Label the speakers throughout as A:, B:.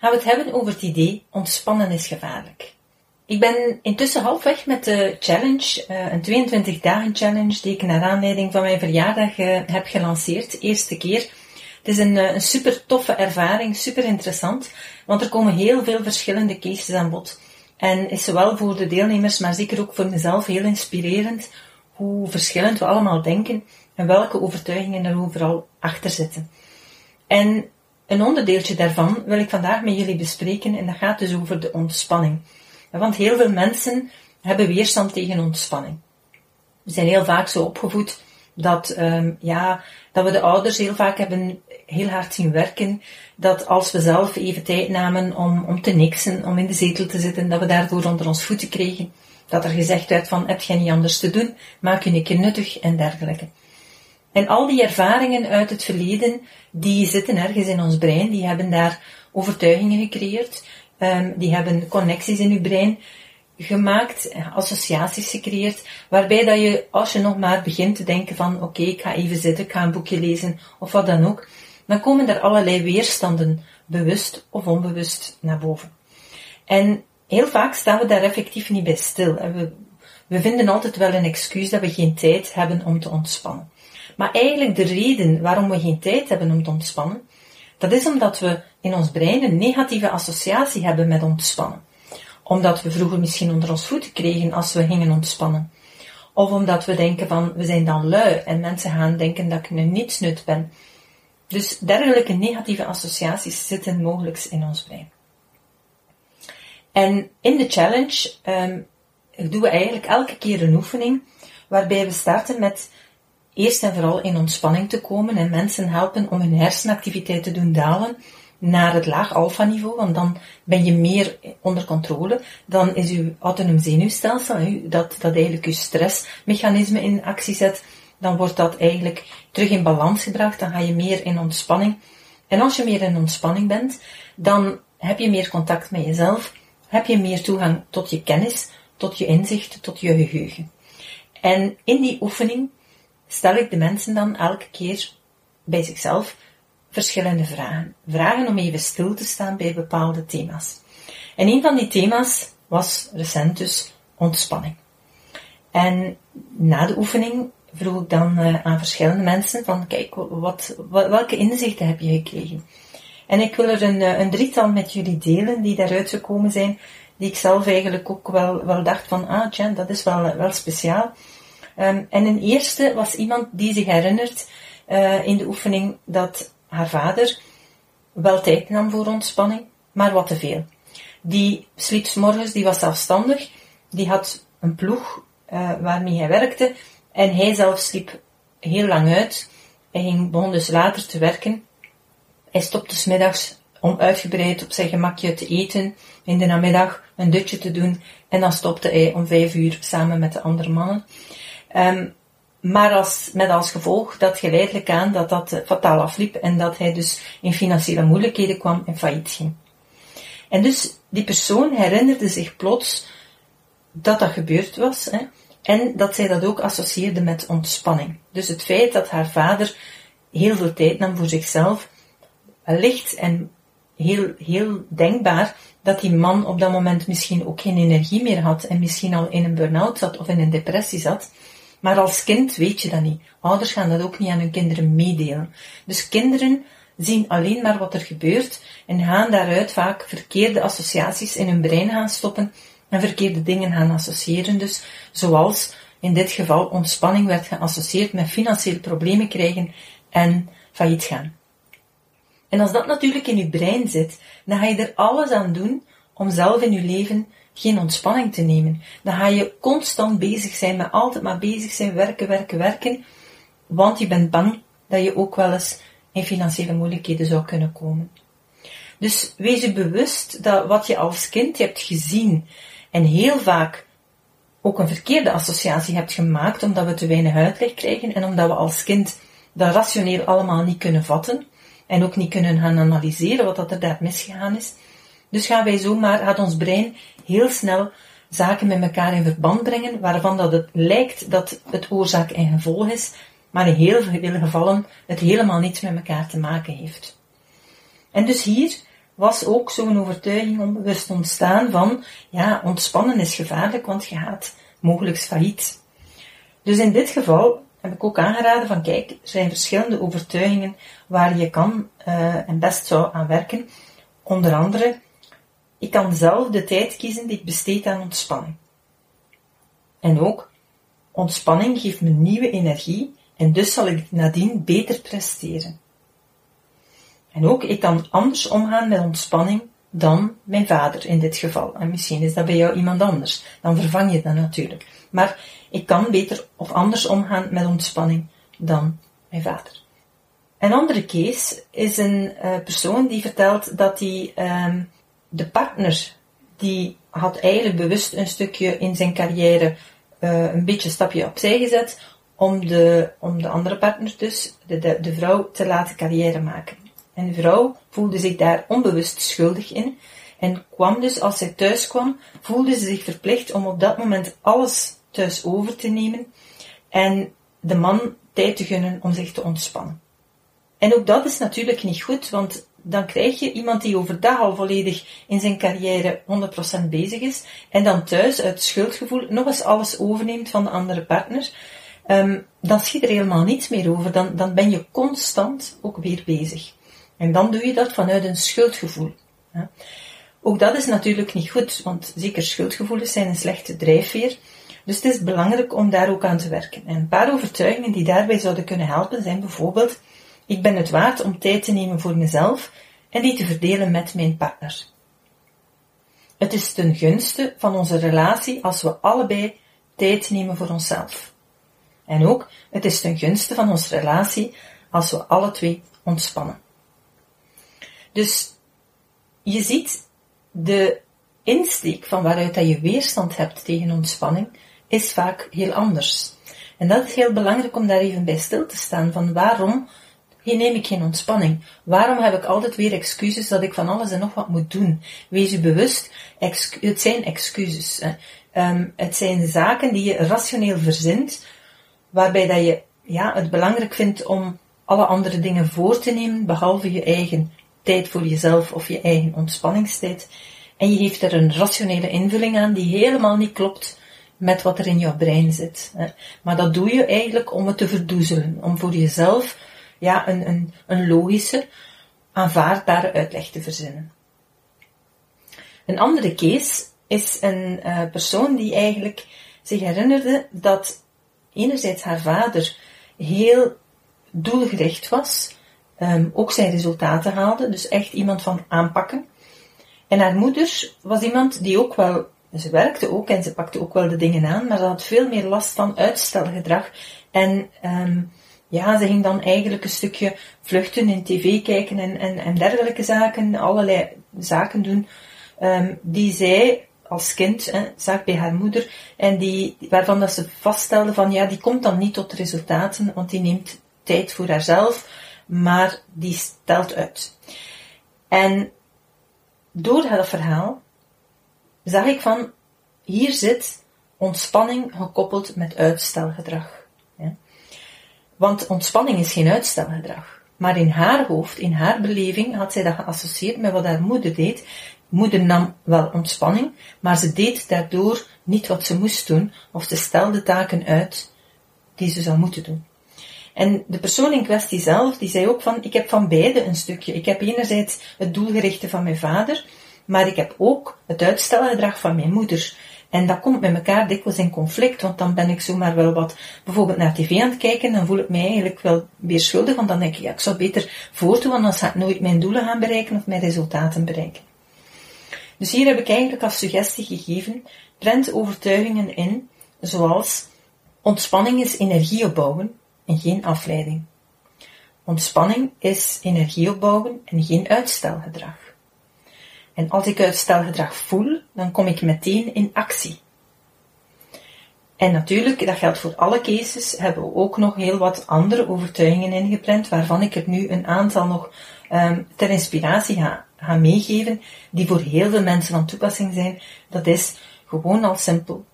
A: gaan we het hebben over het idee ontspannen is gevaarlijk. Ik ben intussen halfweg met de challenge, eh, een 22 dagen challenge die ik naar aanleiding van mijn verjaardag eh, heb gelanceerd, eerste keer. Het is een, eh, een super toffe ervaring, super interessant, want er komen heel veel verschillende cases aan bod. En is zowel voor de deelnemers, maar zeker ook voor mezelf heel inspirerend hoe verschillend we allemaal denken en welke overtuigingen er overal achter zitten. En een onderdeeltje daarvan wil ik vandaag met jullie bespreken en dat gaat dus over de ontspanning. Want heel veel mensen hebben weerstand tegen ontspanning. We zijn heel vaak zo opgevoed dat, um, ja, dat we de ouders heel vaak hebben heel hard zien werken. Dat als we zelf even tijd namen om, om te niksen, om in de zetel te zitten, dat we daardoor onder ons voeten kregen. Dat er gezegd werd van, heb jij niet anders te doen, maak je een keer nuttig en dergelijke. En al die ervaringen uit het verleden, die zitten ergens in ons brein, die hebben daar overtuigingen gecreëerd, um, die hebben connecties in uw brein gemaakt, associaties gecreëerd, waarbij dat je, als je nog maar begint te denken van, oké, ik ga even zitten, ik ga een boekje lezen, of wat dan ook, dan komen er allerlei weerstanden, bewust of onbewust, naar boven. En heel vaak staan we daar effectief niet bij stil. we, we vinden altijd wel een excuus dat we geen tijd hebben om te ontspannen. Maar eigenlijk de reden waarom we geen tijd hebben om te ontspannen, dat is omdat we in ons brein een negatieve associatie hebben met ontspannen. Omdat we vroeger misschien onder ons voeten kregen als we gingen ontspannen. Of omdat we denken van, we zijn dan lui en mensen gaan denken dat ik een nietsnut ben. Dus dergelijke negatieve associaties zitten mogelijk in ons brein. En in de challenge um, doen we eigenlijk elke keer een oefening waarbij we starten met eerst en vooral in ontspanning te komen en mensen helpen om hun hersenactiviteit te doen dalen naar het laag alfa niveau, want dan ben je meer onder controle. Dan is uw autonoom zenuwstelsel, dat, dat eigenlijk uw stressmechanisme in actie zet, dan wordt dat eigenlijk terug in balans gebracht, dan ga je meer in ontspanning. En als je meer in ontspanning bent, dan heb je meer contact met jezelf, heb je meer toegang tot je kennis, tot je inzicht, tot je geheugen. En in die oefening stel ik de mensen dan elke keer bij zichzelf verschillende vragen. Vragen om even stil te staan bij bepaalde thema's. En een van die thema's was recent dus ontspanning. En na de oefening vroeg ik dan uh, aan verschillende mensen van, kijk, wat, welke inzichten heb je gekregen? En ik wil er een, eh, een drietal met jullie delen die daaruit gekomen zijn, die ik zelf eigenlijk ook wel, wel dacht van, ah, Jen, dat is wel, wel speciaal. Um, en een eerste was iemand die zich herinnert uh, in de oefening dat haar vader wel tijd nam voor ontspanning, maar wat te veel. Die sliep s morgens, die was zelfstandig, die had een ploeg uh, waarmee hij werkte en hij zelf sliep heel lang uit. Hij ging, begon dus later te werken. Hij stopte s middags om uitgebreid op zijn gemakje te eten, in de namiddag een dutje te doen en dan stopte hij om vijf uur samen met de andere mannen. Um, maar als, met als gevolg dat geleidelijk aan dat dat uh, fataal afliep en dat hij dus in financiële moeilijkheden kwam en failliet ging. En dus die persoon herinnerde zich plots dat dat gebeurd was hè, en dat zij dat ook associeerde met ontspanning. Dus het feit dat haar vader heel veel tijd nam voor zichzelf, wellicht en heel, heel denkbaar dat die man op dat moment misschien ook geen energie meer had en misschien al in een burn-out zat of in een depressie zat, maar als kind weet je dat niet. Ouders gaan dat ook niet aan hun kinderen meedelen. Dus kinderen zien alleen maar wat er gebeurt en gaan daaruit vaak verkeerde associaties in hun brein gaan stoppen en verkeerde dingen gaan associëren. Dus zoals in dit geval ontspanning werd geassocieerd met financiële problemen krijgen en failliet gaan. En als dat natuurlijk in je brein zit, dan ga je er alles aan doen om zelf in je leven geen ontspanning te nemen. Dan ga je constant bezig zijn met altijd maar bezig zijn, werken, werken, werken. Want je bent bang dat je ook wel eens in financiële moeilijkheden zou kunnen komen. Dus wees je bewust dat wat je als kind hebt gezien en heel vaak ook een verkeerde associatie hebt gemaakt omdat we te weinig uitleg krijgen en omdat we als kind dat rationeel allemaal niet kunnen vatten en ook niet kunnen gaan analyseren wat dat er daar misgegaan is. Dus gaan wij zomaar, gaat ons brein heel snel zaken met elkaar in verband brengen, waarvan dat het lijkt dat het oorzaak en gevolg is, maar in heel veel gevallen het helemaal niets met elkaar te maken heeft. En dus hier was ook zo'n overtuiging onbewust ontstaan van, ja, ontspannen is gevaarlijk, want je gaat mogelijk failliet. Dus in dit geval heb ik ook aangeraden van, kijk, er zijn verschillende overtuigingen waar je kan uh, en best zou aan werken. Onder andere, ik kan zelf de tijd kiezen die ik besteed aan ontspanning. En ook, ontspanning geeft me nieuwe energie en dus zal ik nadien beter presteren. En ook, ik kan anders omgaan met ontspanning dan mijn vader in dit geval. En misschien is dat bij jou iemand anders. Dan vervang je dat natuurlijk. Maar ik kan beter of anders omgaan met ontspanning dan mijn vader. Een andere case is een uh, persoon die vertelt dat hij uh, de partner die had eigenlijk bewust een stukje in zijn carrière uh, een beetje een stapje opzij gezet om de, om de andere partner dus, de, de, de vrouw, te laten carrière maken. En de vrouw voelde zich daar onbewust schuldig in en kwam dus, als zij thuis kwam, voelde ze zich verplicht om op dat moment alles thuis over te nemen en de man tijd te gunnen om zich te ontspannen. En ook dat is natuurlijk niet goed, want dan krijg je iemand die overdag al volledig in zijn carrière 100% bezig is en dan thuis uit schuldgevoel nog eens alles overneemt van de andere partner. Um, dan schiet er helemaal niets meer over. Dan, dan ben je constant ook weer bezig. En dan doe je dat vanuit een schuldgevoel. Ook dat is natuurlijk niet goed, want zeker schuldgevoelens zijn een slechte drijfveer. Dus het is belangrijk om daar ook aan te werken. En een paar overtuigingen die daarbij zouden kunnen helpen zijn bijvoorbeeld, ik ben het waard om tijd te nemen voor mezelf en die te verdelen met mijn partner. Het is ten gunste van onze relatie als we allebei tijd nemen voor onszelf. En ook, het is ten gunste van onze relatie als we alle twee ontspannen. Dus je ziet de insteek van waaruit dat je weerstand hebt tegen ontspanning is vaak heel anders. En dat is heel belangrijk om daar even bij stil te staan van waarom neem ik geen ontspanning? Waarom heb ik altijd weer excuses dat ik van alles en nog wat moet doen? Wees u bewust, het zijn excuses. Um, het zijn zaken die je rationeel verzint, waarbij dat je ja, het belangrijk vindt om alle andere dingen voor te nemen, behalve je eigen tijd voor jezelf of je eigen ontspanningstijd. En je geeft er een rationele invulling aan die helemaal niet klopt met wat er in jouw brein zit. Maar dat doe je eigenlijk om het te verdoezelen, om voor jezelf ja, een, een, een logische, aanvaardbare uitleg te verzinnen. Een andere case is een uh, persoon die eigenlijk zich herinnerde dat enerzijds haar vader heel doelgericht was, um, ook zijn resultaten haalde, dus echt iemand van aanpakken. En haar moeder was iemand die ook wel, ze werkte ook en ze pakte ook wel de dingen aan, maar ze had veel meer last van uitstelgedrag. En um, ja, ze ging dan eigenlijk een stukje vluchten in tv kijken en, en, en dergelijke zaken, allerlei zaken doen, um, die zij als kind hè, zag bij haar moeder en die, waarvan dat ze vaststelde van ja, die komt dan niet tot resultaten, want die neemt tijd voor haarzelf, maar die stelt uit. En door dat verhaal zag ik van, hier zit ontspanning gekoppeld met uitstelgedrag. Want ontspanning is geen uitstelgedrag. Maar in haar hoofd, in haar beleving, had zij dat geassocieerd met wat haar moeder deed. Moeder nam wel ontspanning, maar ze deed daardoor niet wat ze moest doen, of ze stelde taken uit die ze zou moeten doen. En de persoon in kwestie zelf, die zei ook van, ik heb van beide een stukje. Ik heb enerzijds het doelgerichte van mijn vader, maar ik heb ook het uitstelgedrag van mijn moeder. En dat komt met elkaar dikwijls in conflict, want dan ben ik zomaar wel wat bijvoorbeeld naar tv aan het kijken, dan voel ik mij eigenlijk wel weer schuldig, want dan denk ik, ja, ik zou beter voortdoen, want dan ga ik nooit mijn doelen gaan bereiken of mijn resultaten bereiken. Dus hier heb ik eigenlijk als suggestie gegeven, prent overtuigingen in, zoals ontspanning is energie opbouwen en geen afleiding. Ontspanning is energie opbouwen en geen uitstelgedrag. En als ik uitstelgedrag voel, dan kom ik meteen in actie. En natuurlijk, dat geldt voor alle cases, hebben we ook nog heel wat andere overtuigingen ingepland, waarvan ik er nu een aantal nog um, ter inspiratie ga, ga meegeven, die voor heel veel mensen van toepassing zijn. Dat is gewoon al simpel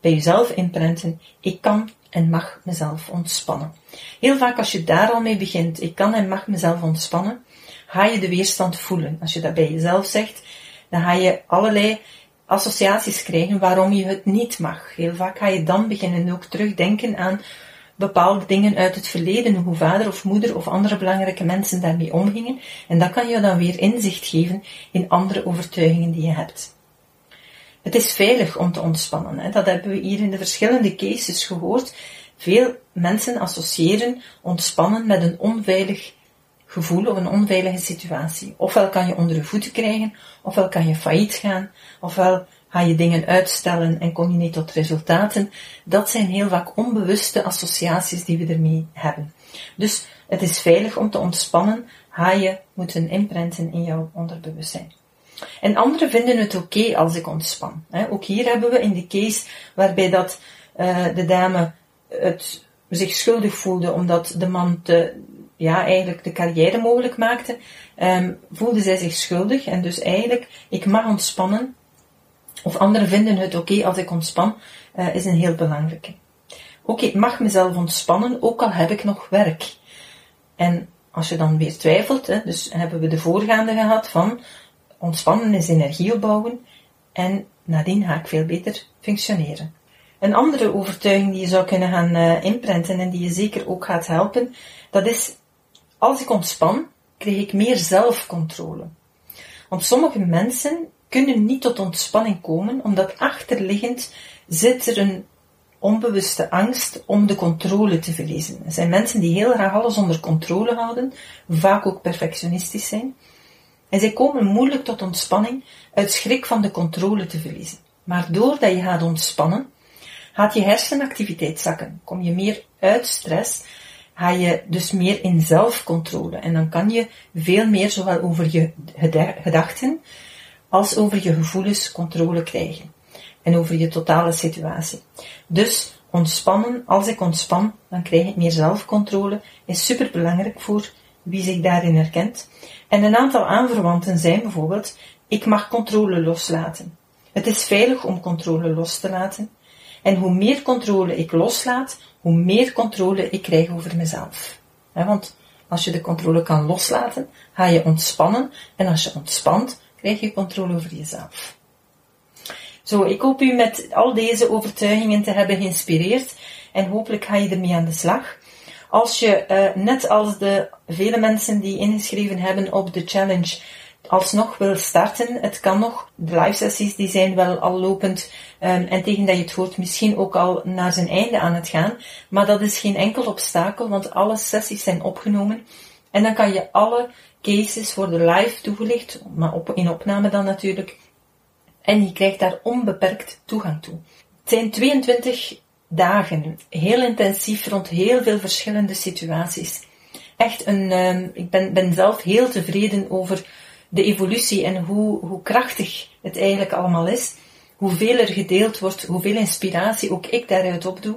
A: bij jezelf inprenten, ik kan en mag mezelf ontspannen. Heel vaak als je daar al mee begint, ik kan en mag mezelf ontspannen, ga je de weerstand voelen. Als je dat bij jezelf zegt, dan ga je allerlei associaties krijgen waarom je het niet mag. Heel vaak ga je dan beginnen ook terugdenken aan bepaalde dingen uit het verleden, hoe vader of moeder of andere belangrijke mensen daarmee omgingen. En dat kan je dan weer inzicht geven in andere overtuigingen die je hebt. Het is veilig om te ontspannen. Hè. Dat hebben we hier in de verschillende cases gehoord. Veel mensen associëren ontspannen met een onveilig gevoel of een onveilige situatie. Ofwel kan je onder je voeten krijgen, ofwel kan je failliet gaan, ofwel ga je dingen uitstellen en kom je niet tot resultaten. Dat zijn heel vaak onbewuste associaties die we ermee hebben. Dus het is veilig om te ontspannen, ga je moeten inprenten in jouw onderbewustzijn. En anderen vinden het oké als ik ontspan. Ook hier hebben we in de case waarbij dat uh, de dame het zich schuldig voelde omdat de man te, ja, eigenlijk de carrière mogelijk maakte, um, voelde zij zich schuldig. En dus eigenlijk, ik mag ontspannen, of anderen vinden het oké als ik ontspan, uh, is een heel belangrijke. Oké, ik mag mezelf ontspannen, ook al heb ik nog werk. En als je dan weer twijfelt, hè, dus hebben we de voorgaande gehad van ontspannen is energie opbouwen en nadien ga ik veel beter functioneren. Een andere overtuiging die je zou kunnen gaan uh, en die je zeker ook gaat helpen, dat is als ik ontspan, krijg ik meer zelfcontrole. Want sommige mensen kunnen niet tot ontspanning komen, omdat achterliggend zit er een onbewuste angst om de controle te verliezen. Er zijn mensen die heel graag alles onder controle houden, vaak ook perfectionistisch zijn. En zij komen moeilijk tot ontspanning uit schrik van de controle te verliezen. Maar doordat je gaat ontspannen, gaat je hersenactiviteit zakken. Kom je meer uit stress, ga je dus meer in zelfcontrole. En dan kan je veel meer zowel over je gedachten als over je gevoelens controle krijgen. En over je totale situatie. Dus ontspannen, als ik ontspan, dan krijg ik meer zelfcontrole, is super belangrijk voor wie zich daarin herkent. En een aantal aanverwanten zijn bijvoorbeeld, ik mag controle loslaten. Het is veilig om controle los te laten. En hoe meer controle ik loslaat, hoe meer controle ik krijg over mezelf. want als je de controle kan loslaten, ga je ontspannen. En als je ontspant, krijg je controle over jezelf. Zo, ik hoop u met al deze overtuigingen te hebben geïnspireerd. En hopelijk ga je ermee aan de slag. Als je, uh, net als de vele mensen die ingeschreven hebben op de challenge, alsnog wil starten, het kan nog. De live sessies die zijn wel al lopend um, en tegen dat je het hoort misschien ook al naar zijn einde aan het gaan. Maar dat is geen enkel obstakel, want alle sessies zijn opgenomen. En dan kan je alle cases worden live toegelicht, maar op, in opname dan natuurlijk. En je krijgt daar onbeperkt toegang toe. Het zijn 22 dagen, heel intensief rond heel veel verschillende situaties. Echt een, um, ik ben, ben zelf heel tevreden over de evolutie en hoe, hoe krachtig het eigenlijk allemaal is. Hoeveel er gedeeld wordt, hoeveel inspiratie ook ik daaruit opdoe.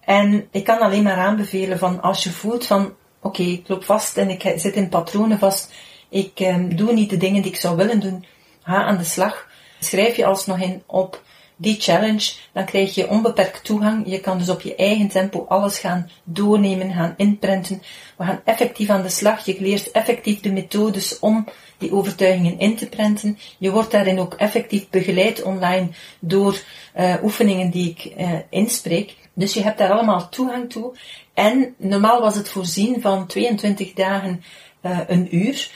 A: En ik kan alleen maar aanbevelen van als je voelt van oké, ik loop vast en ik zit in patronen vast, ik um, doe niet de dingen die ik zou willen doen, ga aan de slag. Schrijf je alsnog in op die challenge, dan krijg je onbeperkt toegang. Je kan dus op je eigen tempo alles gaan doornemen, gaan inprenten. We gaan effectief aan de slag. Je leert effectief de methodes om die overtuigingen in te prenten. Je wordt daarin ook effectief begeleid online door uh, oefeningen die ik uh, inspreek. Dus je hebt daar allemaal toegang toe. En normaal was het voorzien van 22 dagen uh, een uur.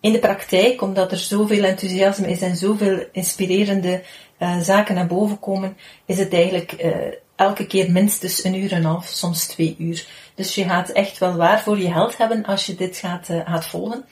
A: In de praktijk, omdat er zoveel enthousiasme is en zoveel inspirerende uh, zaken naar boven komen, is het eigenlijk uh, elke keer minstens een uur en half, soms twee uur. Dus je gaat echt wel waar voor je geld hebben als je dit gaat, uh, gaat volgen.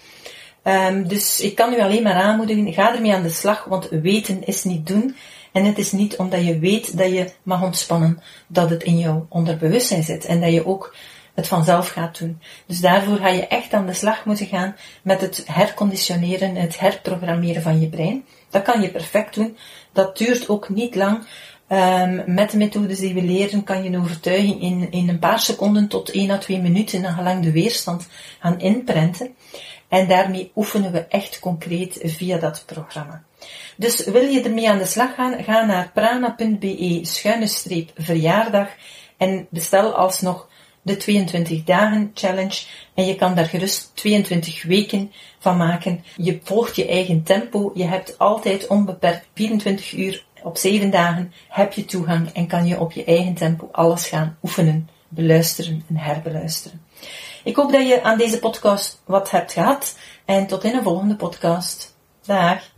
A: Um, dus ik kan u alleen maar aanmoedigen, ga ermee aan de slag, want weten is niet doen. En het is niet omdat je weet dat je mag ontspannen, dat het in jouw onderbewustzijn zit. En dat je ook het vanzelf gaat doen. Dus daarvoor ga je echt aan de slag moeten gaan met het herconditioneren, het herprogrammeren van je brein. Dat kan je perfect doen. Dat duurt ook niet lang. Um, met de methodes die we leren kan je een overtuiging in, in een paar seconden tot 1 à 2 minuten naar gelang de weerstand gaan inprenten. En daarmee oefenen we echt concreet via dat programma. Dus wil je ermee aan de slag gaan, ga naar prana.be schuine streep verjaardag en bestel alsnog de 22 dagen challenge en je kan daar gerust 22 weken van maken. Je volgt je eigen tempo, je hebt altijd onbeperkt 24 uur op 7 dagen heb je toegang en kan je op je eigen tempo alles gaan oefenen, beluisteren en herbeluisteren. Ik hoop dat je aan deze podcast wat hebt gehad en tot in een volgende podcast. Dag!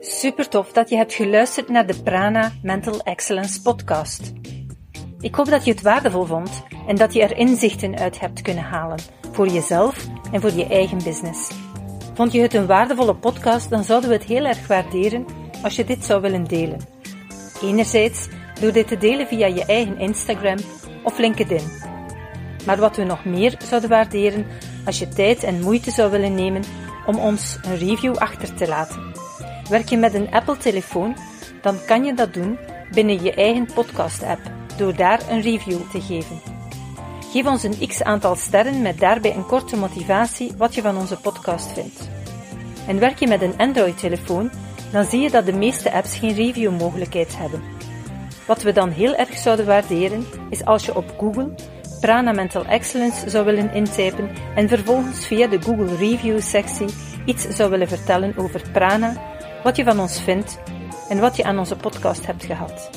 B: Super tof dat je hebt geluisterd naar de Prana Mental Excellence podcast. Ik hoop dat je het waardevol vond en dat je er inzichten uit hebt kunnen halen voor jezelf en voor je eigen business. Vond je het een waardevolle podcast, dan zouden we het heel erg waarderen als je dit zou willen delen. Enerzijds door dit te delen via je eigen Instagram of LinkedIn. Maar wat we nog meer zouden waarderen als je tijd en moeite zou willen nemen om ons een review achter te laten. Werk je met een Apple-telefoon, dan kan je dat doen binnen je eigen podcast-app door daar een review te geven. Geef ons een x aantal sterren met daarbij een korte motivatie wat je van onze podcast vindt. En werk je met een Android-telefoon, dan zie je dat de meeste apps geen review-mogelijkheid hebben. Wat we dan heel erg zouden waarderen, is als je op Google Prana Mental Excellence zou willen intypen en vervolgens via de Google Review sectie iets zou willen vertellen over Prana, wat je van ons vindt en wat je aan onze podcast hebt gehad.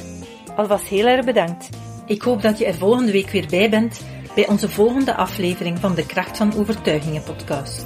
B: Alvast heel erg bedankt. Ik hoop dat je er volgende week weer bij bent bij onze volgende aflevering van de Kracht van Overtuigingen podcast.